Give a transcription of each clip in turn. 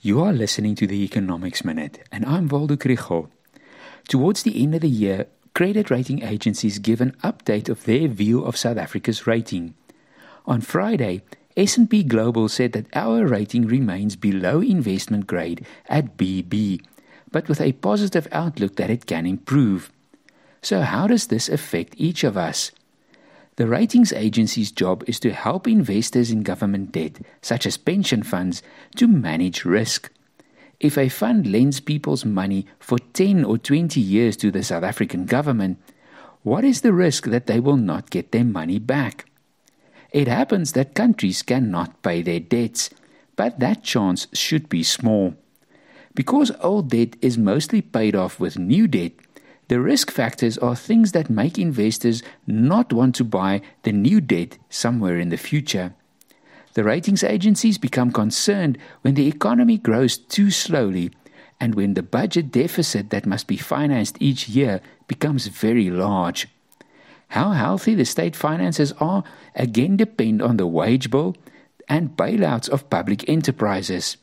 You are listening to the Economics Minute, and I'm Waldo Krugell. Towards the end of the year, credit rating agencies give an update of their view of South Africa's rating. On Friday, S&P Global said that our rating remains below investment grade at BB, but with a positive outlook that it can improve. So how does this affect each of us? The ratings agency's job is to help investors in government debt, such as pension funds, to manage risk. If a fund lends people's money for 10 or 20 years to the South African government, what is the risk that they will not get their money back? It happens that countries cannot pay their debts, but that chance should be small. Because old debt is mostly paid off with new debt, the risk factors are things that make investors not want to buy the new debt somewhere in the future. The ratings agencies become concerned when the economy grows too slowly and when the budget deficit that must be financed each year becomes very large. How healthy the state finances are again depend on the wage bill and bailouts of public enterprises.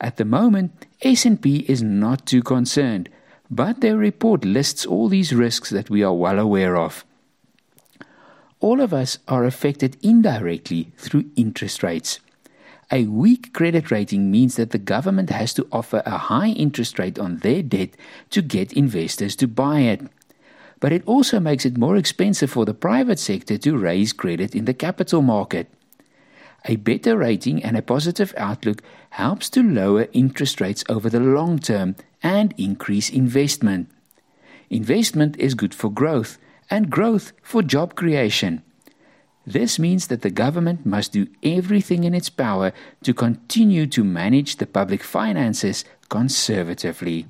At the moment, S&P is not too concerned but their report lists all these risks that we are well aware of. All of us are affected indirectly through interest rates. A weak credit rating means that the government has to offer a high interest rate on their debt to get investors to buy it. But it also makes it more expensive for the private sector to raise credit in the capital market. A better rating and a positive outlook helps to lower interest rates over the long term and increase investment. Investment is good for growth and growth for job creation. This means that the government must do everything in its power to continue to manage the public finances conservatively.